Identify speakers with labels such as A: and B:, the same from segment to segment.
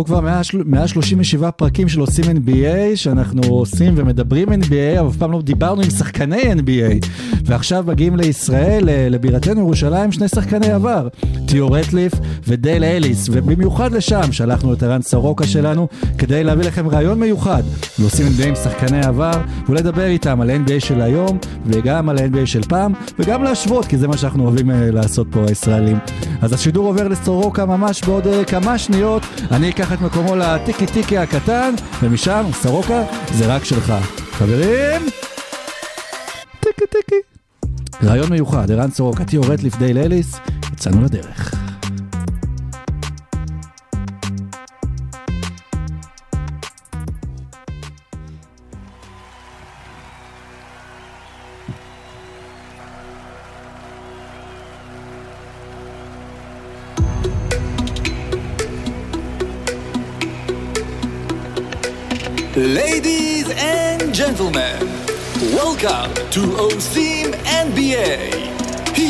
A: עברו כבר 100 137 פרקים של עושים NBA, שאנחנו עושים ומדברים NBA, אבל אף פעם לא דיברנו עם שחקני NBA. ועכשיו מגיעים לישראל, לבירתנו ירושלים, שני שחקני עבר, תיאו רטליף ודייל אליס, ובמיוחד לשם שלחנו את ערן סורוקה שלנו, כדי להביא לכם רעיון מיוחד לעושים NBA עם שחקני עבר, ולדבר איתם על NBA של היום, וגם על ה-NBA של פעם, וגם להשוות, כי זה מה שאנחנו אוהבים אה, לעשות פה הישראלים. אז השידור עובר לסורוקה ממש בעוד אה, כמה שניות, אני אקח את מקומו לטיקי טיקי הקטן, ומשם, סורוקה, זה רק שלך. חברים, טיקי טיקי. רעיון מיוחד, ערן סורוקה, תיאו רטליף, דייל אליס, יצאנו לדרך.
B: Ladies and gentlemen, welcome to OSIM NBA. Here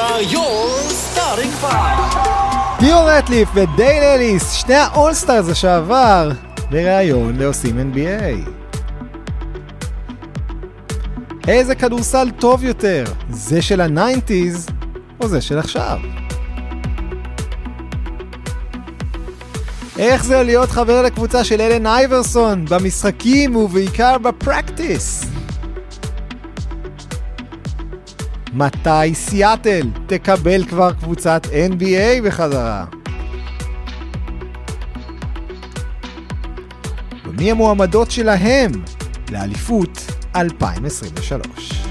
B: are your starting five.
C: טיו רטליף ודייל אליס, שני האולסטארס לשעבר, בריאיון לעושים NBA. איזה כדורסל טוב יותר, זה של הניינטיז או זה של עכשיו? איך זה להיות חבר לקבוצה של אלן אייברסון במשחקים ובעיקר בפרקטיס? מתי סיאטל תקבל כבר קבוצת NBA בחזרה? ומי המועמדות שלהם לאליפות 2023?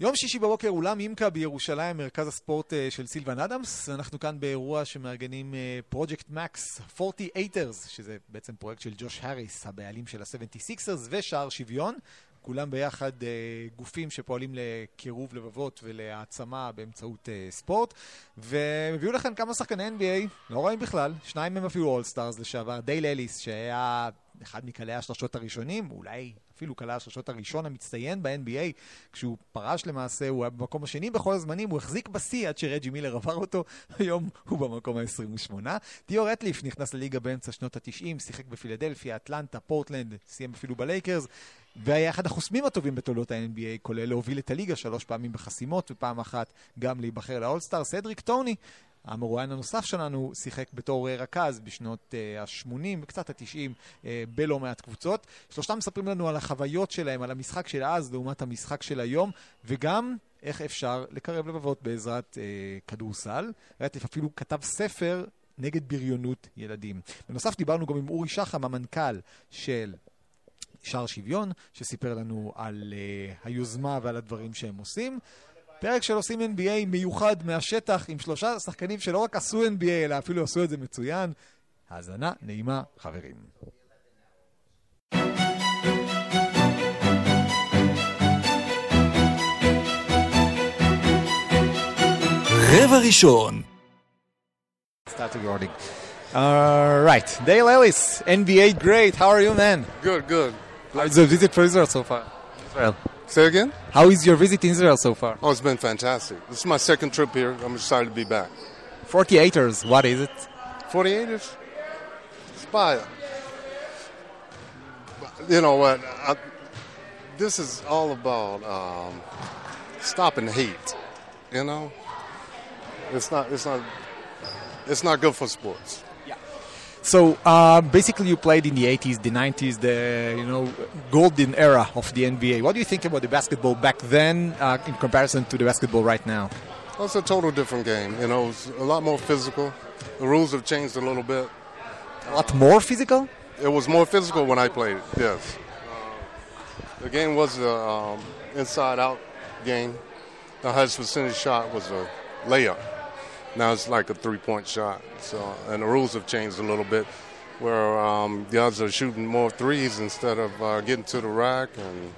C: יום שישי בבוקר אולם אימקה בירושלים, מרכז הספורט אה, של סילבן אדמס. אנחנו כאן באירוע שמארגנים פרויקט מקס 48ers, שזה בעצם פרויקט של ג'וש האריס, הבעלים של ה-76ers ושער שוויון. כולם ביחד אה, גופים שפועלים לקירוב לבבות ולהעצמה באמצעות אה, ספורט. והם הביאו לכאן כמה שחקני NBA, לא רואים בכלל, שניים מהם אפילו אולסטארס לשעבר, דייל אליס, שהיה אחד מקלעי השלשות הראשונים, אולי אפילו קלע השלשות הראשון המצטיין ב-NBA, כשהוא פרש למעשה, הוא היה במקום השני בכל הזמנים, הוא החזיק בשיא עד שרג'י מילר עבר אותו, היום הוא במקום ה-28. טיו רטליף נכנס לליגה באמצע שנות ה-90, שיחק בפילדלפיה, אטלנטה, פורטלנד, סיים אפילו בלייקרס, והיה אחד החוסמים הטובים בתולדות ה-NBA, כולל להוביל את הליגה שלוש פעמים בחסימות, ופעם אחת גם להיבחר לאולסטאר. סדריק טוני, המרואיין הנוסף שלנו שיחק בתור אה, רכז בשנות ה-80 וקצת ה-90 בלא מעט קבוצות. שלושתם מספרים לנו על החוויות שלהם, על המשחק של אז לעומת המשחק של היום, וגם איך אפשר לקרב לבבות בעזרת אה, כדורסל. רטף אפילו כתב ספר נגד בריונות ילדים. בנוסף דיברנו גם עם אורי שחם, המנכ"ל של שער שוויון, שסיפר לנו על uh, היוזמה ועל הדברים שהם עושים. פרק של עושים NBA מיוחד מהשטח עם שלושה שחקנים שלא רק עשו NBA אלא אפילו עשו את זה מצוין. האזנה נעימה, חברים.
B: רבע ראשון.
C: Start recording. All right, Dale Ellis, NBA great. How are you, man?
D: Good, good.
C: How's the visit for Israel so far? Israel.
D: Say again?
C: How is your visit in Israel so far?
D: Oh, it's been fantastic. This is my second trip here. I'm excited to be back.
C: 48ers, what is it?
D: 48ers? Spire. You know what? I, this is all about um, stopping hate. You know, it's not. It's not. It's not good for sports.
C: So uh, basically, you played in the 80s, the 90s, the you know golden era of the NBA. What do you think about the basketball back then uh, in comparison to the basketball right now?
D: Well, it's a total different game. You know, it's a lot more physical. The rules have changed a little bit.
C: A lot more physical.
D: It was more physical when I played. Yes. Uh, the game was a um, inside-out game. The highest percentage shot was a layup. Now it's like a three-point shot. So, and the rules have changed a little bit. where um, guys are shooting more threes instead of uh, getting to the rack, and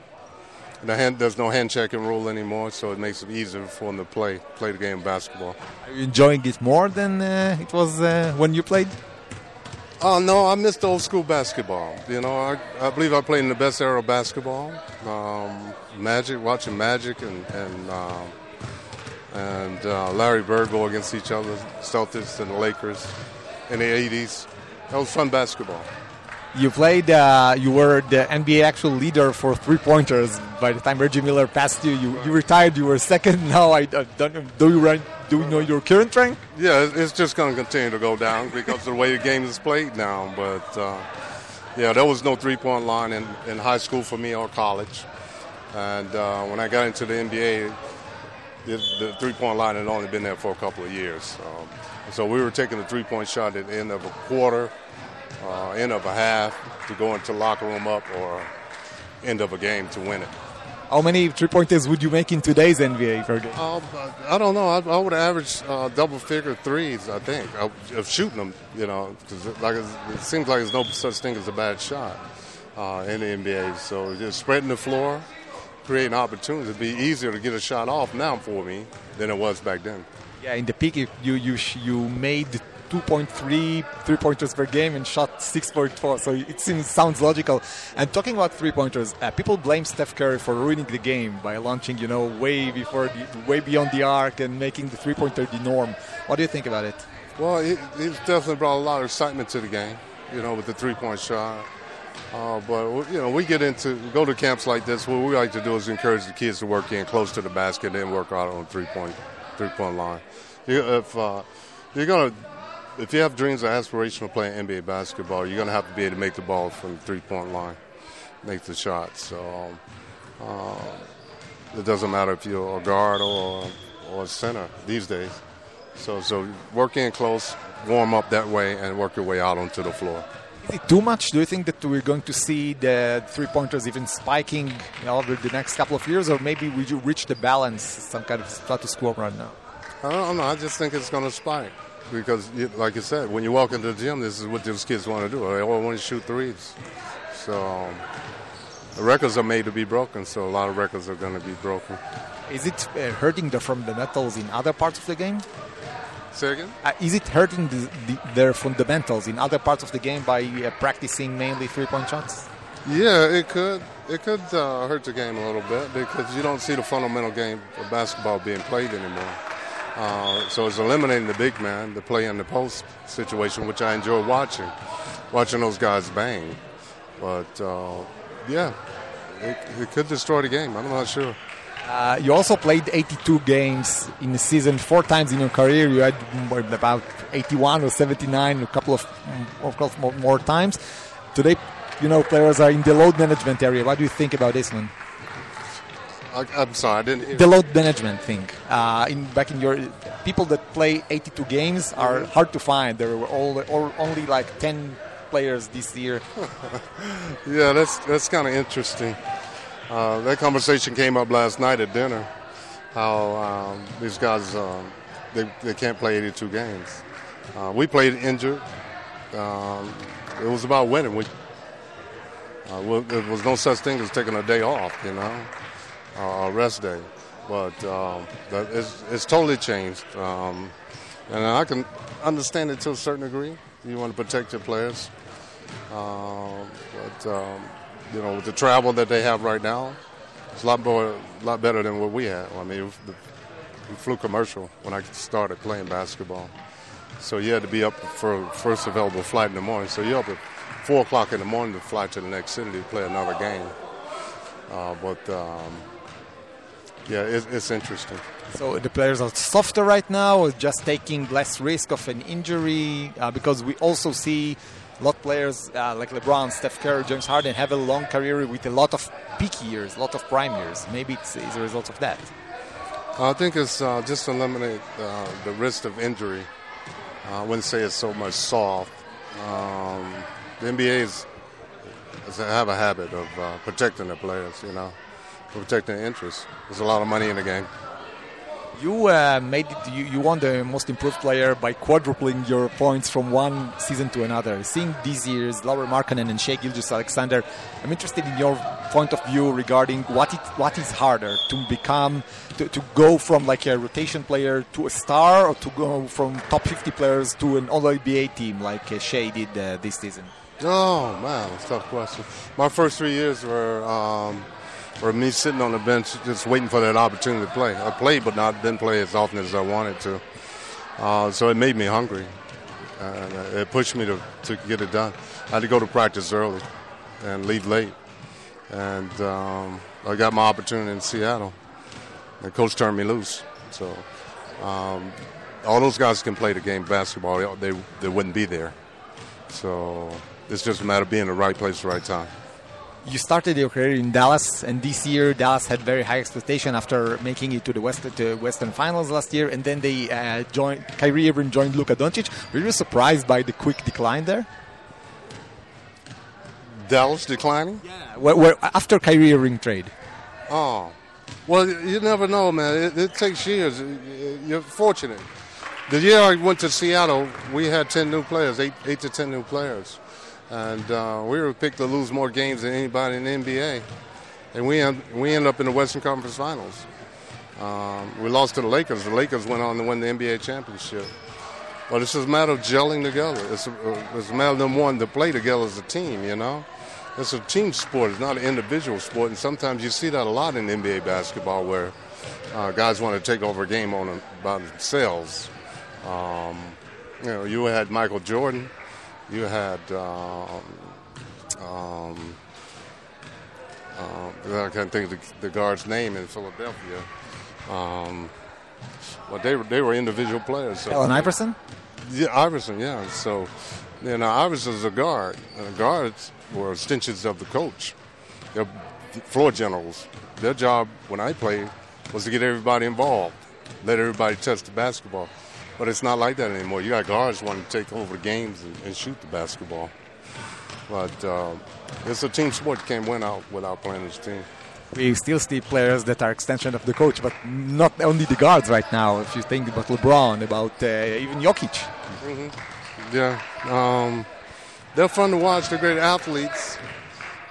D: the hand, there's no hand checking rule anymore, so it makes it easier for them to play play the game of basketball.
C: Are you enjoying it more than uh, it was uh, when you played?
D: Oh no, I missed old school basketball. You know, I, I believe I played in the best era of basketball. Um, Magic, watching Magic and and um, and uh, Larry Bird go against each other, Celtics and the Lakers in the '80s. That was fun basketball.
C: You played. Uh, you were the NBA actual leader for three pointers. By the time Reggie Miller passed you, you, you retired. You were second. Now I uh, don't. Do you run, do you know your current rank?
D: Yeah, it's just going to continue to go down because of the way the game is played now. But uh, yeah, there was no three-point line in, in high school for me or college. And uh, when I got into the NBA, the, the three-point line had only been there for a couple of years. Um, so we were taking the three-point shot at the end of a quarter, uh, end of a half to go into locker room up, or end of a game to win it.
C: How many three pointers would you make in today's NBA per game?
D: Uh, I don't know. I, I would average uh, double-figure threes. I think of, of shooting them. You know, 'cause it, like it seems like there's no such thing as a bad shot uh, in the NBA. So just spreading the floor, creating opportunities. It'd be easier to get a shot off now for me than it was back then.
C: Yeah, in the peak, you you you, made 2.3 three pointers per game and shot 6.4. So it seems sounds logical. And talking about three pointers, uh, people blame Steph Curry for ruining the game by launching, you know, way before the, way beyond the arc and making the three pointer the norm. What do you think about it?
D: Well, he, he's definitely brought a lot of excitement to the game, you know, with the three-point shot. Uh, but you know, we get into go to camps like this. What we like to do is encourage the kids to work in close to the basket and work out on three-point three-point line. You, if uh, you're gonna, if you have dreams or aspirations of playing NBA basketball, you're gonna have to be able to make the ball from the three-point line, make the shot. So um, uh, it doesn't matter if you're a guard or or a center these days. So, so work in close, warm up that way, and work your way out onto the floor.
C: It too much? Do you think that we're going to see the three pointers even spiking over the next couple of years, or maybe we you reach the balance, some kind of status quo right now?
D: I don't know. I just think it's going to spike because, you, like you said, when you walk into the gym, this is what those kids want to do. They all want to shoot threes. So the records are made to be broken. So a lot of records are going to be broken.
C: Is it uh, hurting the from the metals in other parts of the game?
D: Say again?
C: Uh, is it hurting the, the, their fundamentals in other parts of the game by uh, practicing mainly three-point shots?
D: Yeah, it could. It could uh, hurt the game a little bit because you don't see the fundamental game of basketball being played anymore. Uh, so it's eliminating the big man the play in the post situation, which I enjoy watching, watching those guys bang. But uh, yeah, it, it could destroy the game. I'm not sure.
C: Uh, you also played 82 games in the season, four times in your career. You had about 81 or 79, a couple of, mm, of course, more, more times. Today, you know, players are in the load management area. What do you think about this one?
D: I, I'm sorry, I didn't hear.
C: The load management thing. Uh, in back in your people that play 82 games are hard to find. There were all, all only like 10 players this year.
D: Yeah, that's that's kind of interesting. Uh, that conversation came up last night at dinner. How um, these guys um, they they can't play 82 games. Uh, we played injured. Um, it was about winning. We uh, there was no such thing as taking a day off, you know, a rest day. But um, it's, it's totally changed, um, and I can understand it to a certain degree. You want to protect your players. But you know, with the travel that they have right now, it's a lot more, a lot better than what we had. I mean, we flew commercial when I started playing basketball, so you had to be up for first available flight in the morning. So you're up at four o'clock in the morning to fly to the next city to play another game. Uh, but um, yeah, it, it's interesting.
C: So the players are softer right now, or just taking less risk of an injury? Uh, because we also see a lot of players uh, like LeBron, Steph Curry, James Harden have a long career with a lot of peak years, a lot of prime years. Maybe it's, it's a result of that.
D: I think it's uh, just to eliminate uh, the risk of injury. I wouldn't say it's so much soft. Um, the NBA is, is have a habit of uh, protecting their players, you know, protecting their interests. There's a lot of money in the game.
C: You uh, made it. You, you won the most improved player by quadrupling your points from one season to another. Seeing these years, Lauri Markkanen and Shai Gilgeous-Alexander, I'm interested in your point of view regarding what it what is harder to become to, to go from like a rotation player to a star, or to go from top 50 players to an All NBA team like uh, Shai did uh, this season.
D: Oh man, a tough question. My first three years were um, were me sitting on the bench, just waiting for that opportunity to play. I played, but not didn't play as often as I wanted to. Uh, so it made me hungry, and uh, it pushed me to, to get it done. I had to go to practice early and leave late, and um, I got my opportunity in Seattle. The coach turned me loose, so um, all those guys can play the game basketball. They they wouldn't be there. So it's just a matter of being in the right place, at the right time.
C: You started your career in Dallas, and this year Dallas had very high expectation after making it to the West to Western Finals last year, and then they uh, joined. Kyrie Irving joined Luka Doncic. Were you surprised by the quick decline there?
D: Dallas declining?
C: Yeah. Where, where, after Kyrie Irving trade.
D: Oh, well, you never know, man. It, it takes years. You're fortunate. The year I went to Seattle, we had 10 new players, eight, eight to 10 new players. And uh, we were picked to lose more games than anybody in the NBA. And we, end, we ended up in the Western Conference Finals. Um, we lost to the Lakers. The Lakers went on to win the NBA championship. But it's just a matter of gelling together. It's a, it's a matter of them wanting to play together as a team, you know? It's a team sport. It's not an individual sport. And sometimes you see that a lot in NBA basketball where uh, guys want to take over a game on them, by themselves. Um, you know, you had Michael Jordan. You had um, um, uh, I can't think of the, the guard's name in Philadelphia. Um, but they were they were individual players. So.
C: Allen Iverson.
D: Yeah, Iverson. Yeah. So, you know, Iverson's a guard. And the guards were extensions of the coach. They're floor generals. Their job when I played was to get everybody involved, let everybody touch the basketball. But it's not like that anymore. You got guards wanting to take over the games and, and shoot the basketball. But uh, it's a team sport. You can't win out without playing as a team.
C: We still see players that are extension of the coach, but not only the guards right now. If you think about LeBron, about uh, even Jokic.
D: Mm-hmm. Yeah, um, they're fun to watch. They're great athletes,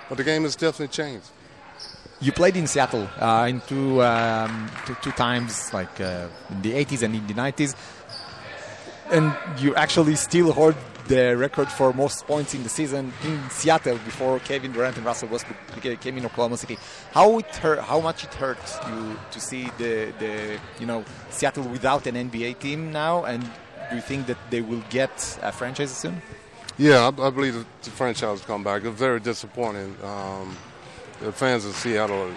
D: but the game has definitely changed.
C: You played in Seattle uh, in two, um, two, two times, like uh, in the 80s and in the 90s, and you actually still hold the record for most points in the season in Seattle before Kevin Durant and Russell Westbrook came in Oklahoma City. How it hurt? How much it hurts you to see the, the you know Seattle without an NBA team now? And do you think that they will get a franchise soon?
D: Yeah, I, I believe the franchise will come back. It's very disappointing. Um, the fans of Seattle,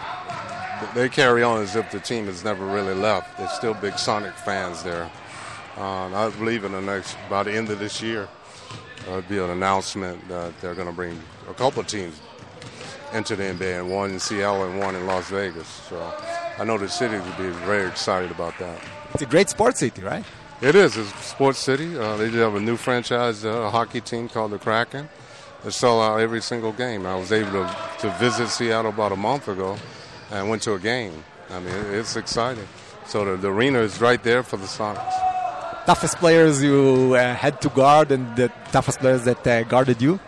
D: they carry on as if the team has never really left. They're still big Sonic fans there. Um, I believe in the next, by the end of this year, there'll be an announcement that they're going to bring a couple of teams into the NBA, and one in Seattle and one in Las Vegas. So I know the city will be very excited about that.
C: It's a great sports city, right?
D: It is. It's a sports city. Uh, they do have a new franchise uh, hockey team called the Kraken. They sell out every single game. I was able to, to visit Seattle about a month ago and went to a game. I mean, it's exciting. So the, the arena is right there for the Sonics.
C: Toughest players you uh, had to guard and the toughest players that uh, guarded you?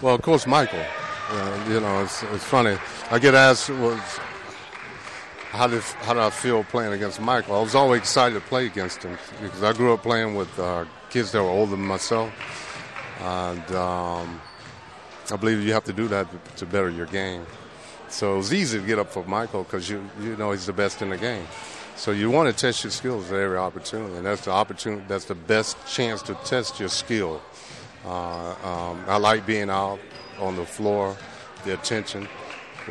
D: Well, of course, Michael. Uh, you know, it's, it's funny. I get asked, was, how did how did I feel playing against Michael? I was always excited to play against him because I grew up playing with uh, kids that were older than myself, and um, I believe you have to do that to better your game. So it was easy to get up for Michael because you you know he's the best in the game. So you want to test your skills at every opportunity, and that's the opportunity. That's the best chance to test your skill. Uh, um, I like being out on the floor, the attention.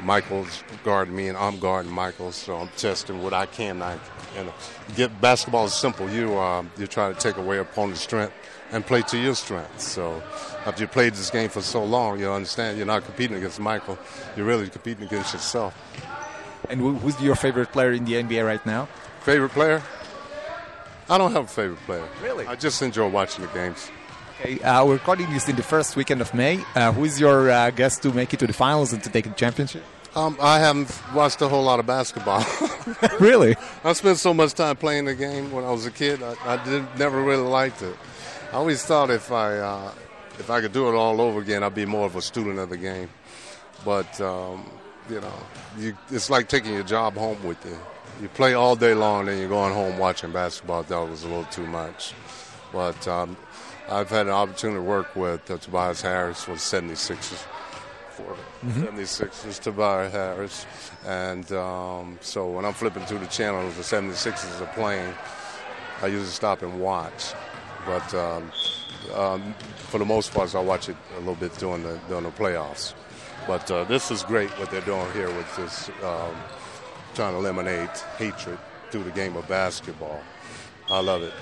D: Michael's guarding me, and I'm guarding Michael, so I'm testing what I can. I, know, get basketball is simple. You uh, you try to take away opponent's strength and play to your strengths. So after you played this game for so long, you understand you're not competing against Michael. You're really competing against yourself.
C: And who's your favorite player in the NBA right now?
D: Favorite player? I don't have a favorite player.
C: Really?
D: I just enjoy watching the games.
C: Okay, uh, we're recording this in the first weekend of May. Uh, who is your uh, guest to make it to the finals and to take the championship?
D: Um, I haven't watched a whole lot of basketball.
A: really?
D: I spent so much time playing the game when I was a kid. I, I did, never really liked it. I always thought if I uh, if I could do it all over again, I'd be more of a student of the game. But um, you know, you, it's like taking your job home with you. You play all day long, then you're going home watching basketball. That was a little too much. But um, I've had an opportunity to work with uh, Tobias Harris the 76ers. For 76ers, Tobias Harris. And um, so when I'm flipping through the channels, the 76ers are playing, I usually stop and watch. But um, um, for the most part, I watch it a little bit during the, during the playoffs. But uh, this is great what they're doing here with this, um, trying to eliminate hatred through the game of basketball. I love it.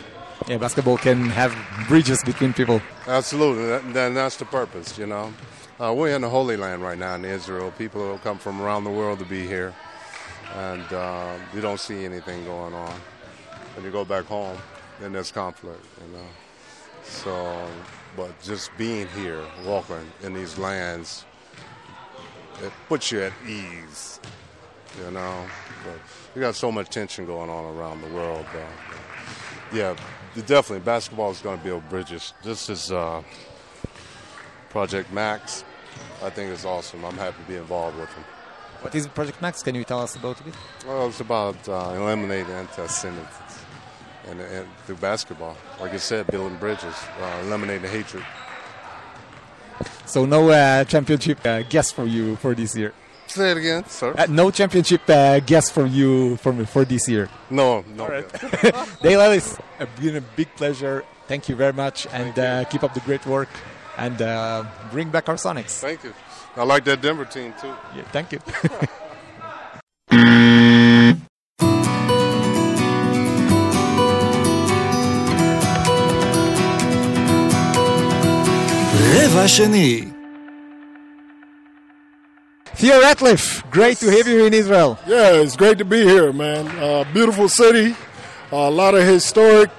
C: Yeah, basketball can have bridges between people.
D: Absolutely, that, that, that's the purpose, you know. Uh, we're in the Holy Land right now in Israel. People will come from around the world to be here, and uh, you don't see anything going on. When you go back home, then there's conflict, you know. So, but just being here, walking in these lands, it puts you at ease, you know. But you got so much tension going on around the world. Uh, yeah, definitely, basketball is going to build bridges. This is uh, Project Max. I think it's awesome. I'm happy to be involved with them.
C: What is Project Max? Can you tell us about it?
D: Well, it's about uh, eliminating anti-Semitism and, and through basketball. Like I said, building bridges, uh, eliminating hatred.
C: So no uh, championship uh, guess for you for this year.
D: Say it again, sir.
C: Uh, no championship uh, guess for you for me, for this year.
D: no, no.
C: Dale Ellis, it's been a big pleasure. Thank you very much, and uh, keep up the great work, and uh, bring back our Sonics.
D: Thank you. I like that Denver team too.
C: Yeah, thank you.
B: רבע שני.
C: Theo Ratliff, great to have you in Israel.
E: Yeah, it's great to be here, man. Uh, beautiful city, a lot of historic,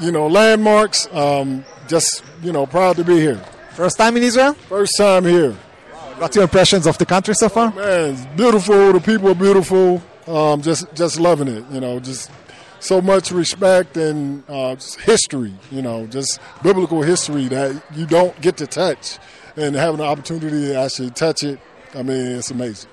E: you know, landmarks. Um, just you know, proud to be here.
C: First time in Israel?
E: First time here,
C: What's your impressions of the country so far?
E: man. It's beautiful. The people are beautiful. Um, just just loving it. You know, just so much respect and uh, history. You know, just biblical history that you don't get to touch, and having the opportunity to actually touch it. I mean, it's amazing.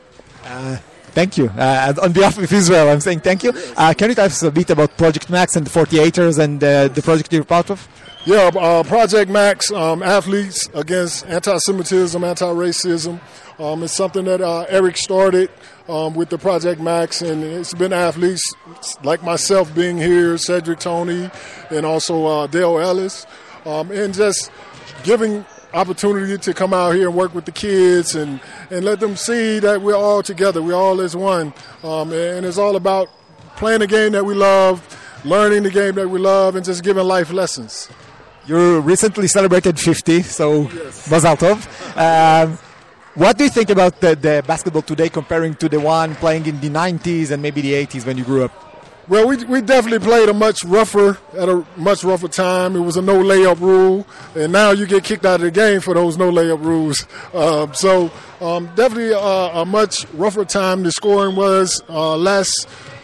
C: Thank you. Uh, on behalf of Israel, I'm saying thank you. Uh, can you tell us a bit about Project Max and the 48ers and uh, the project you're part of?
E: Yeah, uh, Project Max, um, athletes against anti-Semitism, anti-racism. Um, it's something that uh, Eric started um, with the Project Max, and it's been athletes like myself being here, Sedric Toney, and also uh, Dale Ellis, um, and just giving opportunity to come out here and work with the kids and, and let them see that we're all together, we're all as one, um, and it's all about playing the game that we love, learning the game that we love, and just giving life lessons.
C: You recently celebrated 50, so Mazal Tov. Um, what do you think about the, the basketball today comparing to the one playing in the 90s and maybe the 80s when you grew up?
E: Well, we, we definitely played a much rougher at a much rougher time. It was a no layup rule, and now you get kicked out of the game for those no layup rules. Um, so um, definitely uh, a much rougher time. The scoring was uh, less.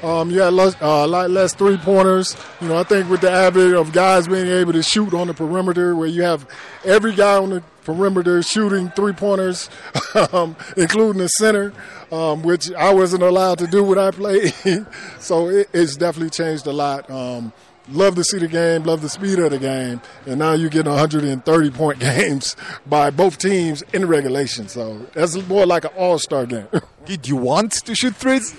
E: Um, you had less, uh, a lot less three pointers. You know, I think with the average of guys being able to shoot on the perimeter, where you have every guy on the perimeter shooting three pointers, um, including the center, um, which I wasn't allowed to do when I played. so it, it's definitely changed a lot. Um, love to see the game, love the speed of the game, and now you're getting 130 point games by both teams in regulation. So that's more like an all star game.
C: Did you want to shoot threes?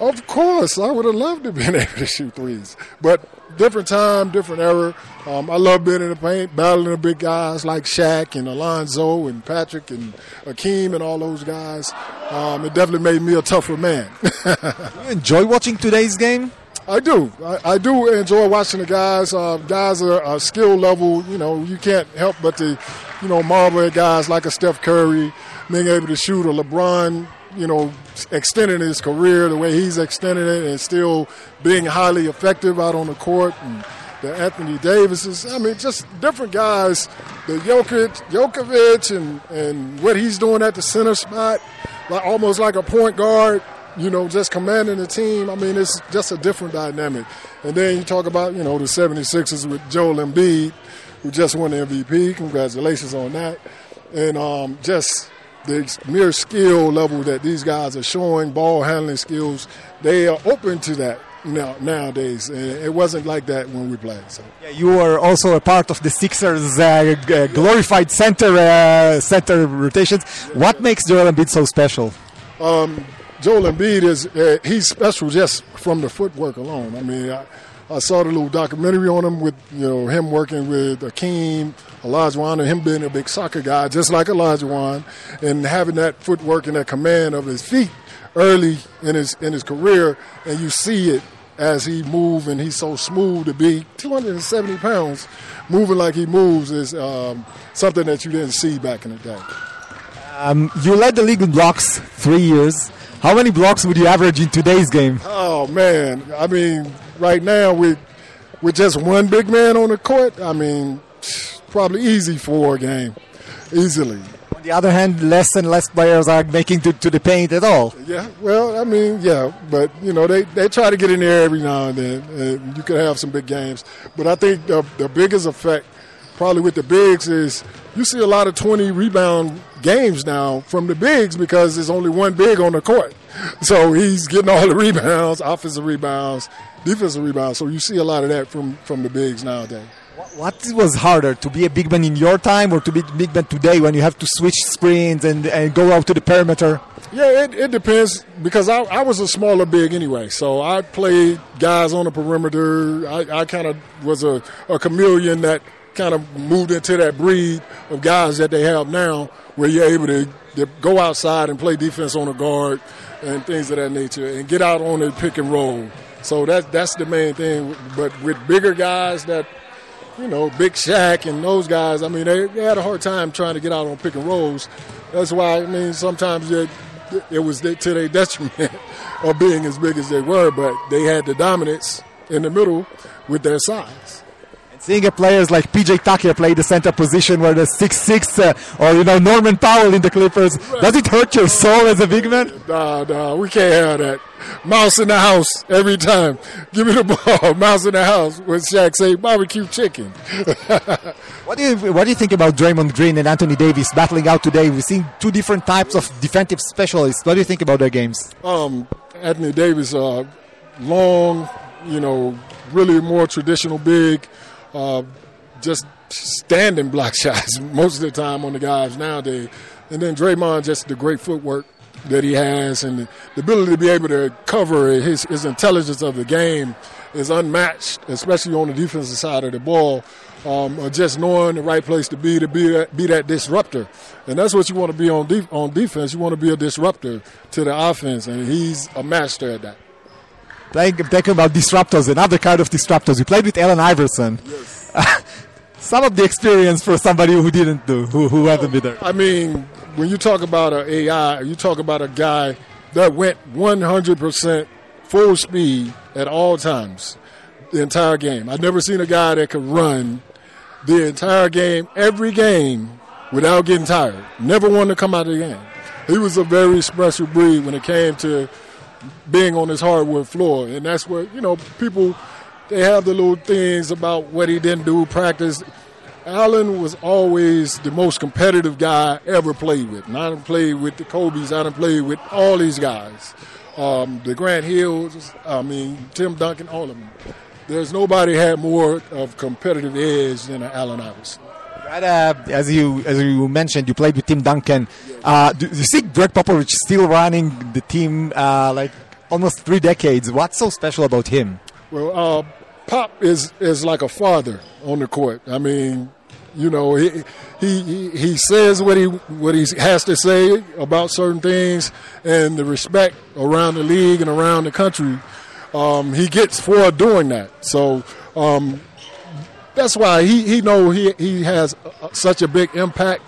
E: Of course, I would have loved to have been able to shoot threes, but different time, different era. Um, I love being in the paint, battling the big guys like Shaq and Alonzo and Patrick and Akeem and all those guys. Um, it definitely made me a tougher man.
C: You enjoy watching today's game?
E: I do. I, I do enjoy watching the guys. Uh, guys are a skill level. You know, you can't help but to, you know, marvel at guys like a Steph Curry being able to shoot a LeBron. You know, extending his career the way he's extending it and still being highly effective out on the court. And the Anthony Davises. I mean, just different guys. The Jokic, Jokovic, and and what he's doing at the center spot. like almost like a point guard. You know, just commanding the team. I mean, it's just a different dynamic. And then you talk about you know the 76ers with Joel Embiid, who just won the MVP. Congratulations on that. And um, just the mere skill level that these guys are showing, ball handling skills, they are open to that now nowadays. And it wasn't like that when we played. So.
C: Yeah, you were also a part of the Sixers' uh, g- glorified center uh, center rotations. What makes Joel Embiid so special?
E: Joel Embiid is uh, he's special just from the footwork alone. I mean, I, I saw the little documentary on him with you know him working with Akeem, Olajuwon, and him being a big soccer guy, just like Olajuwon, and having that footwork and that command of his feet early in his in his career, and you see it as he moves, and he's so smooth to be 270 pounds, moving like he moves is um, something that you didn't see back in the day.
C: You led the league in blocks three years. How many blocks would you average in today's game?
E: Oh man, I mean, right now with with just one big man on the court, I mean, probably easy for a game, easily.
C: On the other hand, less and less players are making to, to the paint at all.
E: Yeah, well, I mean, yeah, but you know, they, they try to get in there every now and then, and you could have some big games. But I think the, the biggest effect, probably with the bigs, is you see a lot of 20 rebound games now from the bigs because there's only one big on the court. So he's getting all the rebounds, offensive rebounds, defensive rebounds. So you see a lot of that from, from the bigs nowadays.
C: What was harder, to be a big man in your time or to be a big man today when you have to switch screens and, and go out to the perimeter?
E: Yeah, it, it depends because I, I was a smaller big anyway. So I played guys on the perimeter. I, I kind of was a, a chameleon that kind of moved into that breed of guys that they have now where you're able to, to go outside and play defense on a guard and things of that nature and get out on the pick and roll. So that, that's the main thing. But with bigger guys that you know, Big Shaq and those guys, I mean, they, they had a hard time trying to get out on pick and rolls. That's why, I mean, sometimes it, it was to their detriment of being as big as they were, but they had the dominance in the middle with their size.
C: Seeing a players like PJ Tucker play the center position where the six six uh, or you know Norman Powell in the Clippers, does it hurt your soul as a big man?
E: Nah, nah, we can't have that. Mouse in the house every time. Give me the ball. Mouse in the house. When Shaq say barbecue chicken.
C: What do you what do you think about Draymond Green and Anthony Davis battling out today? We've seen two different types of defensive specialists. What do you think about their games?
E: um, Anthony Davis, uh, long, you know, really more traditional big, uh, just standing block shots most of the time on the guys nowadays. And then Draymond, just the great footwork that he has and the, ability to be able to cover his, his intelligence of the game is unmatched, especially on the defensive side of the ball. Um, or just knowing the right place to be to be that, be that disruptor, and that's what you want to be on def- on defense. You want to be a disruptor to the offense, and he's a master at that.
C: Playing talking about disruptors, another kind of disruptors. You played with Allen Iverson. Some of the experience for somebody who didn't do, who who hasn't been there.
E: I mean, when you talk about an AI, you talk about a guy that went 100% full speed at all times, the entire game. I've never seen a guy that could run the entire game, every game, without getting tired. Never wanted to come out of the game. He was a very special breed when it came to being on his hardwood floor, and that's where you know people they have the little things about what he didn't do practice. Allen was always the most competitive guy I ever played with. And I done played with the Kobe's, I done played with all these guys. Um, the Grant Hills, I mean, Tim Duncan, all of them. There's nobody had more of competitive edge than Allen Iverson.
C: Right, uh, as you as you mentioned, you played with Tim Duncan. Uh, do you see Gregg Popovich still running the team uh, like almost three decades? What's so special about him?
E: Well, uh, Pop is is like a father on the court. I mean, you know, he he he, says what he what he has to say about certain things, and the respect around the league and around the country um, he gets for doing that. So. Um, that's why he, he know he, he has such a big impact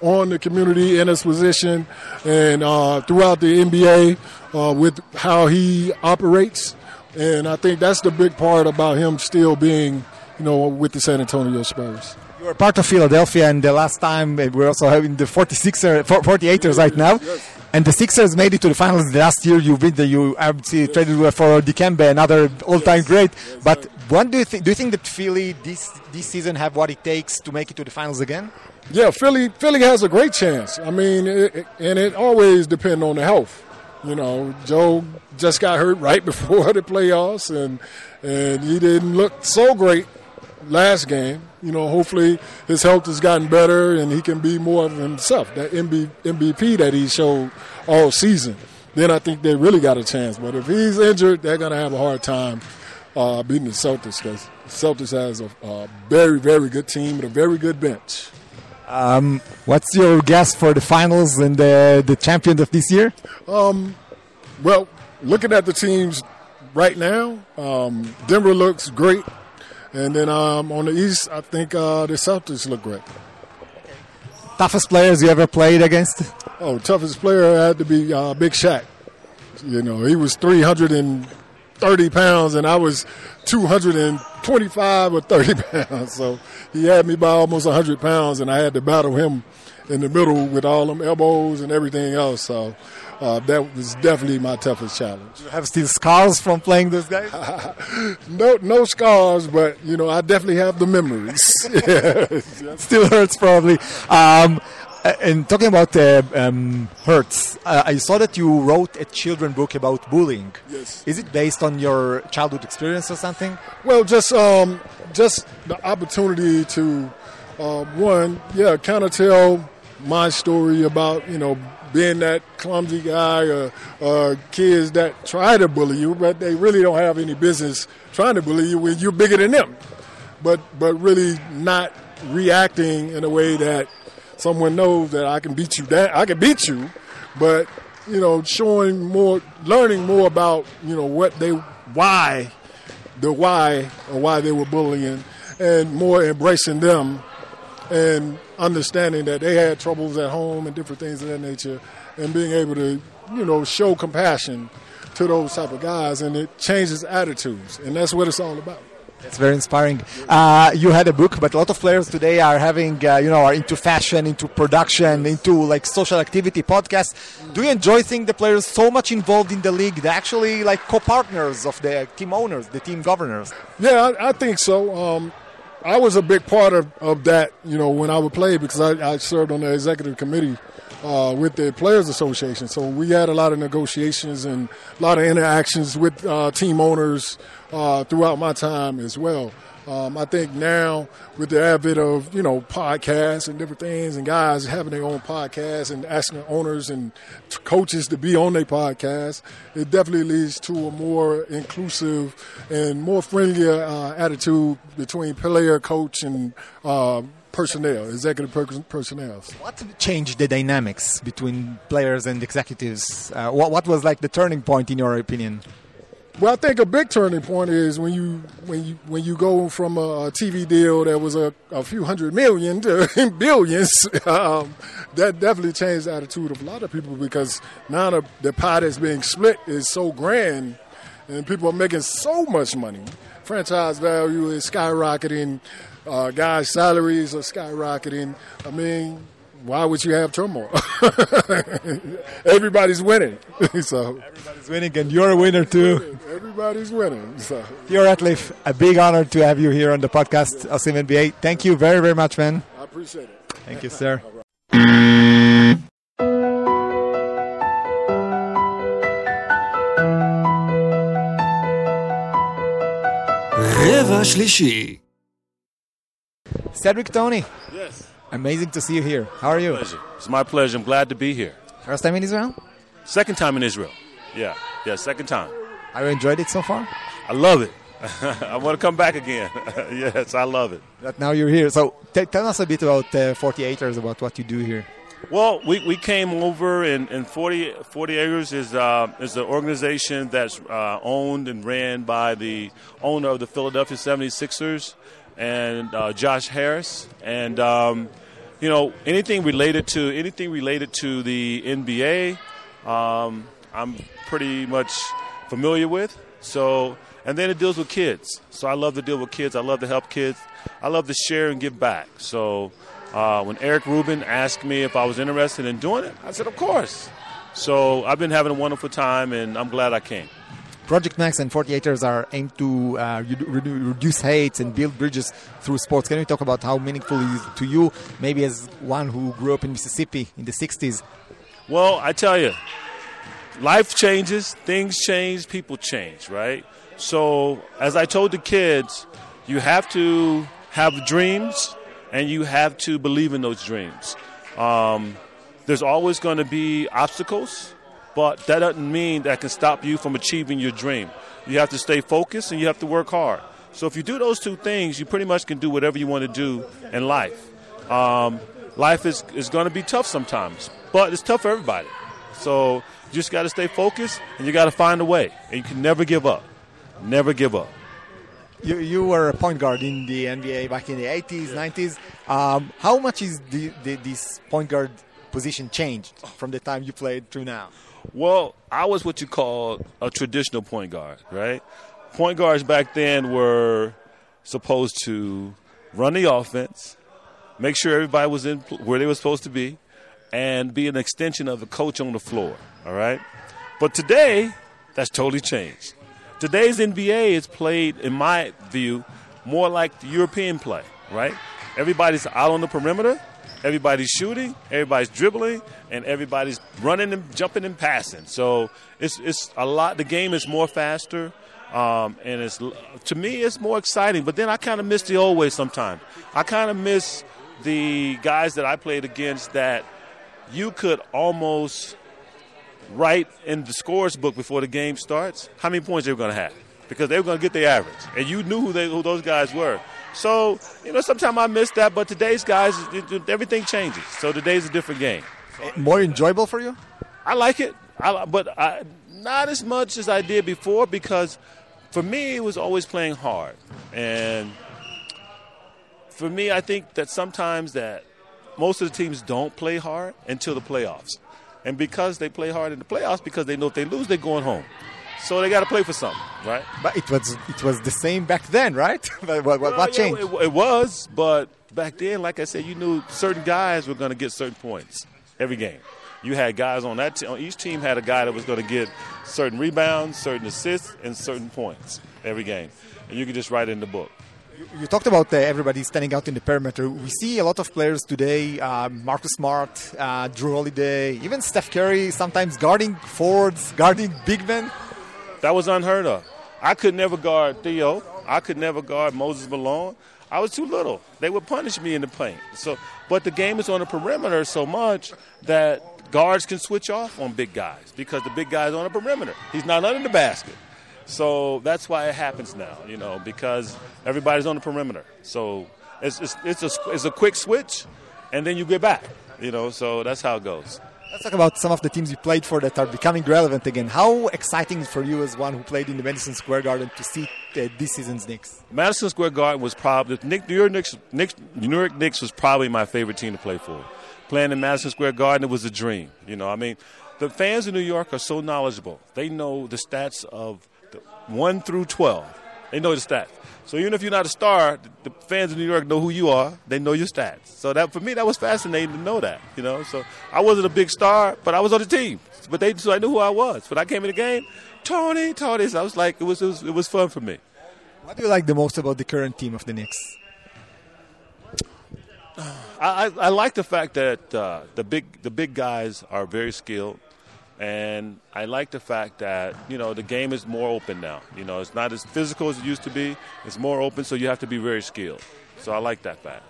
E: on the community in his position and uh, throughout the NBA uh, with how he operates. And I think that's the big part about him still being, you know, with the San Antonio Spurs.
C: You were part of Philadelphia, and the last time uh, we're also having the 46er, 48ers right now. And the Sixers made it to the finals last year. You've been there. You obviously traded for Dikembe, another all-time great. But what do you think? Do you think that Philly this this season have what it takes to make it to the finals again?
E: Yeah, Philly Philly has a great chance. I mean, it- and it always depends on the health. You know, Joe just got hurt right before the playoffs, and and he didn't look so great last game. You know, hopefully his health has gotten better and he can be more of himself. That MB, MVP that he showed all season. Then I think they really got a chance. But if he's injured, they're going to have a hard time uh, beating the Celtics because Celtics has a, a very, very good team and a very good bench.
C: What's your guess for the finals and the the champion of this year?
E: Well, looking at the teams right now, um, Denver looks great. And then um, on the East, I think uh, the Celtics look great.
C: Toughest players you ever played against?
E: Oh, toughest player had to be uh, Big Shaq. You know, he was 330 pounds, and I was 225 or 30 pounds. So he had me by almost 100 pounds, and I had to battle him in the middle with all them elbows and everything else. So uh, that was definitely my toughest challenge.
C: You have still scars from playing this guys?
E: No, no scars, but you know, I definitely have the memories. yeah.
C: still hurts probably. Um, and talking about uh, um, hurts, uh, I saw that you wrote a children book about bullying.
E: Yes.
C: Is it based on your childhood experience or something?
E: Well, just um, just the opportunity to uh, one, yeah, kind of tell my story about you know being that clumsy guy or uh, kids that try to bully you, but they really don't have any business trying to bully you when you're bigger than them. But but really not reacting in a way that someone knows that I can beat you down. I can beat you, but you know, showing more, learning more about you know what they, why the why or why they were bullying and more embracing them and understanding that they had troubles at home and different things of that nature and being able to you know show compassion to those type of guys and it changes attitudes and that's what it's all about
C: It's very inspiring. Uh, you had a book, but a lot of players today are having, uh, you know, are into fashion, into production, into like social activity, podcasts. Do you enjoy seeing the players so much involved in the league? They're actually like co-partners of the team owners, the team governors.
E: Yeah, I, I think so. Um, I was a big part of, of that, you know, when I would play because I, I served on the executive committee uh, with the Players Association. So we had a lot of negotiations and a lot of interactions with uh, team owners uh, throughout my time as well. Um, I think now with the advent of you know podcasts and different things, and guys having their own podcasts and asking owners and t- coaches to be on their podcast, it definitely leads to a more inclusive and more friendlier uh, attitude between player, coach, and uh, personnel, executive per- personnel.
C: What changed the dynamics between players and executives? Uh, what, what was like the turning point in your opinion?
E: Well, I think a big turning point is when you when you when you go from a TV deal that was a, a few hundred million to billions. Um, that definitely changed the attitude of a lot of people because now the, the pie that's being split is so grand, and people are making so much money. Franchise value is skyrocketing. Uh, guys' salaries are skyrocketing. I mean, why would you have turmoil? Everybody's winning, so
C: Everybody's winning, and you're a winner too.
E: everybody's winning. So.
C: Theo Ratliff, a big honor to have you here on the podcast, Osim NBA. Thank you very, very much, man.
E: I appreciate it.
C: Thank you, sir.
B: רבע שלישי.
C: Sedric Toney.
F: Yes.
C: Amazing to see you here. How are you?
F: Pleasure. It's my pleasure. I'm glad to be here.
C: First time in Israel?
F: Second time in Israel. Yeah. Yeah, second time.
C: Have you enjoyed it so far?
F: I love it. I want to come back again. yes, I love it.
C: But now you're here. So t- tell us a bit about uh, 48ers, about what you do here.
F: Well, we, we came over, and, and 40, 48ers is, uh, is an organization that's uh, owned and ran by the owner of the Philadelphia 76ers and uh, Josh Harris. And, um, you know, anything related to anything related to the NBA, um, I'm pretty much familiar with. So, and then it deals with kids. So I love to deal with kids. I love to help kids. I love to share and give back. So uh, when Eric Rubin asked me if I was interested in doing it, I said, of course. So I've been having a wonderful time, and I'm glad I came.
C: Project Max and 48ers are aimed to uh, redu- redu- reduce hates and build bridges through sports. Can you talk about how meaningful it is to you, maybe as one who grew up in Mississippi in the 60s?
F: Well, I tell you, life changes, things change, people change, right? So, as I told the kids, you have to have dreams and you have to believe in those dreams. Um, there's always going to be obstacles, but that doesn't mean that can stop you from achieving your dream. You have to stay focused and you have to work hard. So, if you do those two things, you pretty much can do whatever you want to do in life. Um, life is, is going to be tough sometimes, but it's tough for everybody. So you just got to stay focused and you got to find a way. And you can never give up. Never give up.
C: You, you were a point guard in the NBA back in the 80s, 90s. Um, how much is the, the, this point guard position changed from the time you played through now?
F: Well, I was what you call a traditional point guard, right? Point guards back then were supposed to run the offense, make sure everybody was in where they were supposed to be, and be an extension of the coach on the floor, all right? But today, that's totally changed. Today's NBA is played, in my view, more like the European play, right? Everybody's out on the perimeter, everybody's shooting, everybody's dribbling, and everybody's running and jumping and passing. So it's it's a lot. The game is more faster, um, and it's to me it's more exciting. But then I kind of miss the old way sometimes. I kind of miss the guys that I played against that you could almost write in the scores book before the game starts how many points they were going to have because they were going to get their average, and you knew who they who those guys were. So you know, sometimes I miss that, but today's guys, it- everything changes. So today's a different game.
C: More enjoyable for you?
F: I like it, I, but I, not as much as I did before because for me it was always playing hard, and for me I think that sometimes that most of the teams don't play hard until the playoffs, and because they play hard in the playoffs, because they know if they lose they're going home, so they got to play for something, right?
C: But it was it was the same back then, right? what, what,
F: Well,
C: what
F: yeah,
C: changed?
F: It, it was, but back then, like I said, you knew certain guys were going to get certain points every game. You had guys on that te- on each team had a guy that was going to get certain rebounds, certain assists, and certain points every game, and you could just write it in the book.
C: You talked about uh, everybody standing out in the perimeter. We see a lot of players today, uh, Marcus Smart, uh, Jrue Holiday, even Steph Curry, sometimes guarding forwards, guarding big men.
F: That was unheard of. I could never guard Theo. I could never guard Moses Malone. I was too little. They would punish me in the paint. So, but the game is on the perimeter so much that guards can switch off on big guys because the big guy's on the perimeter. He's not under the basket. So that's why it happens now, you know, because everybody's on the perimeter. So it's it's, it's a it's a quick switch, and then you get back, you know. So that's how it goes.
C: Let's talk about some of the teams you played for that are becoming relevant again. How exciting for you as one who played in the Madison Square Garden to see uh, this season's Knicks?
F: Madison Square Garden was probably Nick, New York Knicks, Knicks. New York Knicks was probably my favorite team to play for. Playing in Madison Square Garden, it was a dream. You know, I mean, the fans in New York are so knowledgeable. They know the stats of the one through twelve. They know the stats. So even if you're not a star, the the fans in New York know who you are. They know your stats. So that for me, that was fascinating to know that. You know, so I wasn't a big star, but I was on the team. But they, so I knew who I was. When I came in the game, Toney, Toney. So I was like, it was, it was, it was fun for me.
C: What do you like the most about the current team of the Knicks?
F: I, I, I like the fact that uh, the big the big guys are very skilled, and I like the fact that you know the game is more open now. You know, it's not as physical as it used to be. It's more open, so you have to be very skilled. So I like that fact.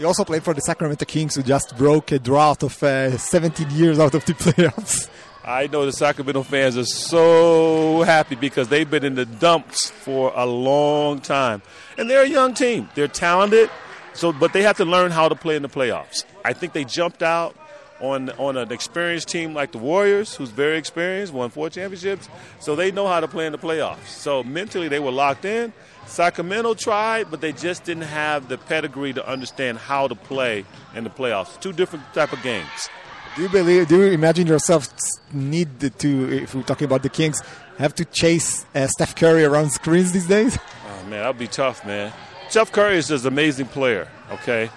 C: You also played for the Sacramento Kings, who just broke a drought of uh, 17 years out of the playoffs.
F: I know the Sacramento fans are so happy because they've been in the dumps for a long time, and they're a young team. They're talented, so but they have to learn how to play in the playoffs. I think they jumped out on on an experienced team like the Warriors, who's very experienced, won four championships, so they know how to play in the playoffs. So mentally, they were locked in. Sacramento tried, but they just didn't have the pedigree to understand how to play in the playoffs. Two different type of games.
C: Do you believe? Do you imagine yourself need to, if we're talking about the Kings, have to chase uh, Steph Curry around screens these days?
F: Oh, man, that'd be tough, man. Steph Curry is just an amazing player, okay?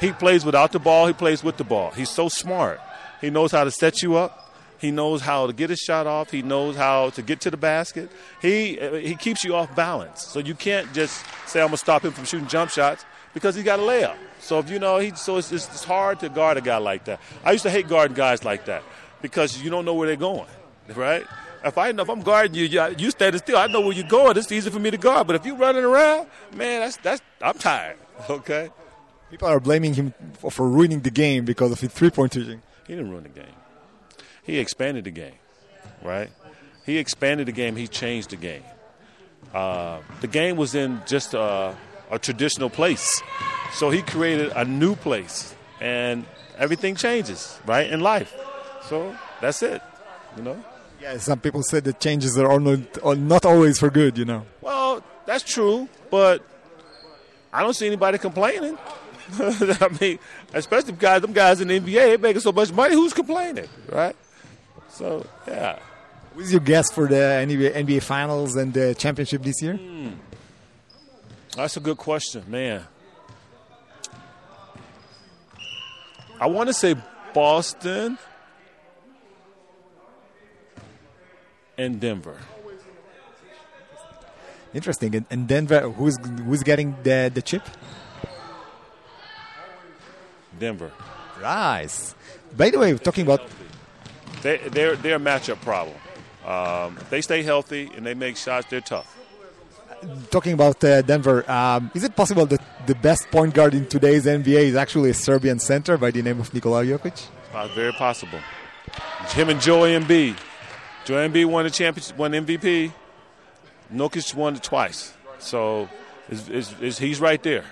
F: He plays without the ball, he plays with the ball. He's so smart. He knows how to set you up, He knows how to get his shot off. He knows how to get to the basket. He he keeps you off balance. So you can't just say I'm gonna stop him from shooting jump shots because he got a layup. So if you know he, so it's, it's, it's hard to guard a guy like that. I used to hate guarding guys like that because you don't know where they're going, right? If I know if I'm guarding you, you, you standing still, I know where you're going. It's easy for me to guard. But if you're running around, man, that's that's I'm tired. Okay,
C: People are blaming him for, for ruining the game because of his three-point shooting.
F: he didn't ruin the game. He expanded the game, right? He expanded the game. He changed the game. Uh, the game was in just a, a traditional place, so he created a new place, and everything changes, right, in life. So that's it, you know.
C: Yeah, some people say that changes are not, are not always for good, you know.
F: Well, that's true, but I don't see anybody complaining. I mean, especially guys, them guys in the NBA, they making so much money. Who's complaining, right? So yeah.
C: Who's your guess for the NBA, NBA Finals and the championship this year? Hmm.
F: That's a good question, man. I want to say Boston and Denver.
C: Interesting. And, and Denver, who's who's getting the the chip?
F: Denver.
C: Nice. By the way, talking about
F: They, they're, they're a matchup problem. Um, if they stay healthy and they make shots, they're tough.
C: talking about uh, Denver, um, is it possible that the best point guard in today's NBA is actually a Serbian center by the name of Nikola Jokic?
F: Uh, very possible. Him and Joel Embiid. Joel Embiid won the championship, won MVP. Nokic won it twice. So is, is, is, he's right there.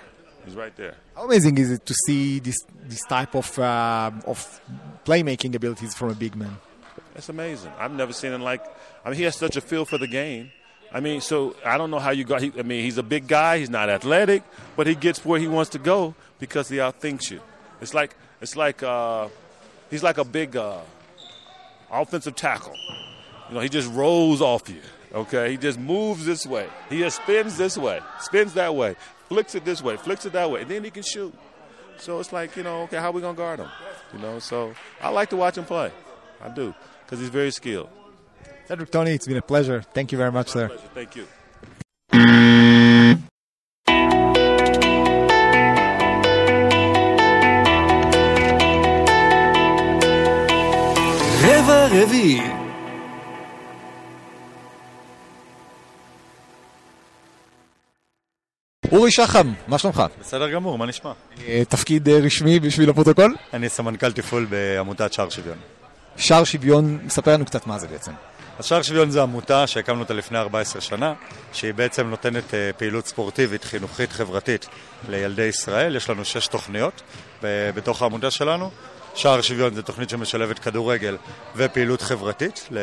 F: He's right there.
C: How amazing is it to see this this type of uh, of playmaking abilities from a big man?
F: That's amazing. I've never seen him like. I mean, he has such a feel for the game. I mean, so I don't know how you got. He, I mean, he's a big guy. He's not athletic, but he gets where he wants to go because he outthinks you. It's like it's like uh, he's like a big uh, offensive tackle. You know, he just rolls off you. Okay, he just moves this way. He just spins this way, spins that way, flicks it this way, flicks it that way, and then he can shoot. So it's like, you know, okay, how we going to guard him? You know, so I like to watch him play. I do, because he's very skilled.
C: Sedric Toney, it's been a pleasure. Thank you very much, sir.
F: Pleasure. Thank you.
A: רביעי
C: אורי שחם, מה שלומך?
G: בסדר גמור, מה נשמע?
C: אה, תפקיד אה, רשמי בשביל הפרוטוקול?
G: אני סמנכ"ל תפעול בעמותת שער שוויון.
C: שער שוויון, ספר לנו קצת מה זה בעצם.
G: אז שער שוויון זה עמותה שהקמנו אותה לפני 14 שנה, שהיא בעצם נותנת אה, פעילות ספורטיבית, חינוכית, חברתית לילדי ישראל. יש לנו שש תוכניות בתוך העמותה שלנו. שער שוויון זה תוכנית שמשלבת כדורגל ופעילות חברתית ל-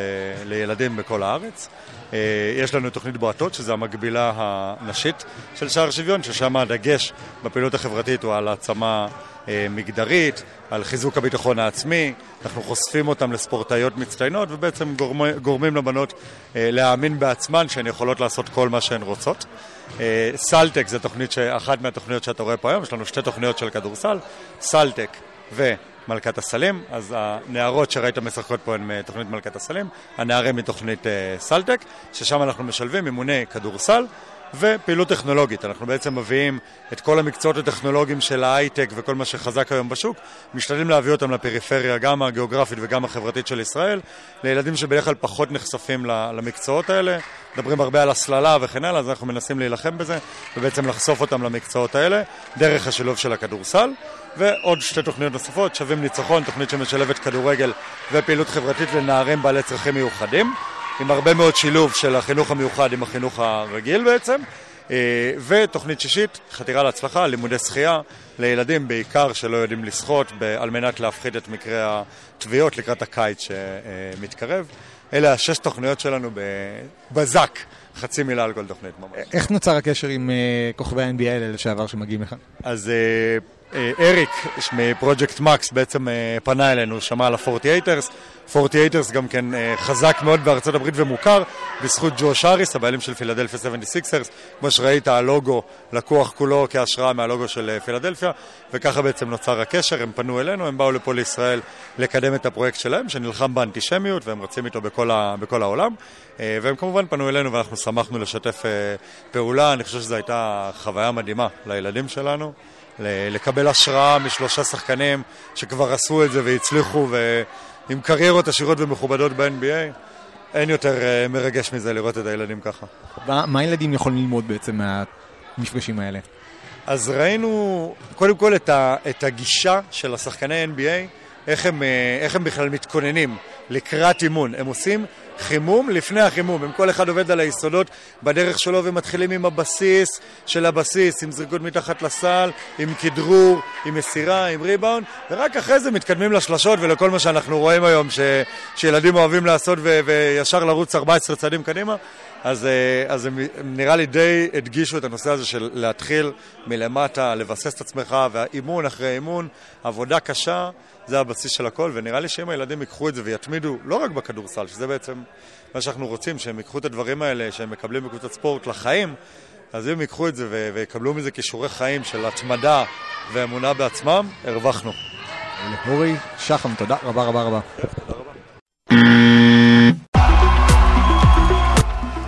G: לילדים בכל הארץ. אה, יש לנו תוכנית בועטות, שזו המקבילה הנשית של שער שוויון, ששם הדגש בפעילות החברתית הוא על העצמה אה, מגדרית, על חיזוק הביטחון העצמי. אנחנו חושפים אותם לספורטאיות מצטיינות ובעצם גורמ, גורמים לבנות אה, להאמין בעצמן שהן יכולות לעשות כל מה שהן רוצות. סלטק זה תוכנית, אחת מהתוכניות שאתה רואה פה היום, יש לנו שתי תוכניות של כדורסל, סלטק ומלכת הסלים, אז הנערות שראית משחקות פה הן מתוכנית מלכת הסלים, הנערים מתוכנית אה, סלטק, ששם אנחנו משלבים אימוני כדורסל. ופעילות טכנולוגית, אנחנו בעצם מביאים את כל המקצועות הטכנולוגיים של ההייטק וכל מה שחזק היום בשוק, משתדלים להביא אותם לפריפריה, גם הגיאוגרפית וגם החברתית של ישראל, לילדים שבדרך כלל פחות נחשפים למקצועות האלה, מדברים הרבה על הסללה וכן הלאה, אז אנחנו מנסים להילחם בזה, ובעצם לחשוף אותם למקצועות האלה, דרך השילוב של הכדורסל, ועוד שתי תוכניות נוספות, שווים ניצחון, תוכנית שמשלבת כדורגל ופעילות חברתית לנערים בעלי צרכים מיוחדים. עם הרבה מאוד שילוב של החינוך המיוחד עם החינוך הרגיל בעצם. אה, ותוכנית שישית, חתירה להצלחה, לימודי שחייה לילדים בעיקר שלא יודעים לשחות, על מנת להפחית את מקרי הטביעות לקראת הקיץ שמתקרב. אלה השש תוכניות שלנו בבזק, חצי מילה על כל תוכנית ממש.
C: איך נוצר הקשר עם אה, כוכבי ה-NBA האלה לשעבר שמגיעים לכאן?
G: אז אה, אריק מפרויקט מקס בעצם אה, פנה אלינו, שמע על ה-48ers. 48ers גם כן אה, חזק מאוד בארצות הברית ומוכר בזכות ג'וש האריס, הבעלים של פילדלפיה 76ers. כמו שראית, הלוגו לקוח כולו כהשראה מהלוגו של אה, פילדלפיה, וככה בעצם נוצר הקשר. הם פנו אלינו, הם באו לפה לישראל לקדם את הפרויקט שלהם, שנלחם באנטישמיות, והם רצים איתו בכל, ה, בכל העולם. אה, והם כמובן פנו אלינו ואנחנו שמחנו לשתף אה, פעולה. אני חושב שזו הייתה חוויה מדהימה לילדים שלנו. לקבל השראה משלושה שחקנים שכבר עשו את זה והצליחו ועם קריירות עשירות ומכובדות ב-NBA. אין יותר אה, מרגש מזה לראות את הילדים ככה.
H: מה מה הילדים יכולים ללמוד בעצם מהמפגשים האלה?
G: אז ראינו קודם כל את, ה, את הגישה של השחקני NBA, איך הם, אה, איך הם בכלל מתכוננים לקראת אימון. הם עושים חימום לפני החימום. הם כל אחד עובד על היסודות בדרך שלו ומתחילים עם הבסיס של הבסיס, עם זריקות מתחת לסל, עם כדרור, עם מסירה, עם ריבאונד, ורק אחרי זה מתקדמים לשלשות ולכל מה שאנחנו רואים היום ש, שילדים אוהבים לעשות ו, וישר לרוץ 14 צעדים קדימה. אז, אה, אז הם, הם נראה לי די הדגישו את הנושא הזה של להתחיל מלמטה, לבסס את עצמך, והאימון אחרי אימון, עבודה קשה, זה הבסיס של הכל, ונראה לי שאם הילדים ייקחו את זה ויתמידו, לא רק בכדורסל, שזה בעצם מה שאנחנו רוצים, שהם ייקחו את הדברים האלה שהם מקבלים בקבוצת ספורט לחיים, אז אם ייקחו את זה ו- ויקבלו מזה כישורי חיים של התמדה ואמונה בעצמם, הרווחנו.
H: אורי שחם, תודה רבה רבה רבה.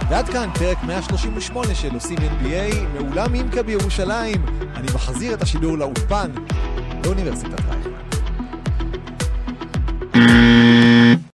C: ועד כאן פרק 138 של עושים NBA מאולם אימקה בירושלים. אני מחזיר את השידור לאולפן באוניברסיטת רייכמן.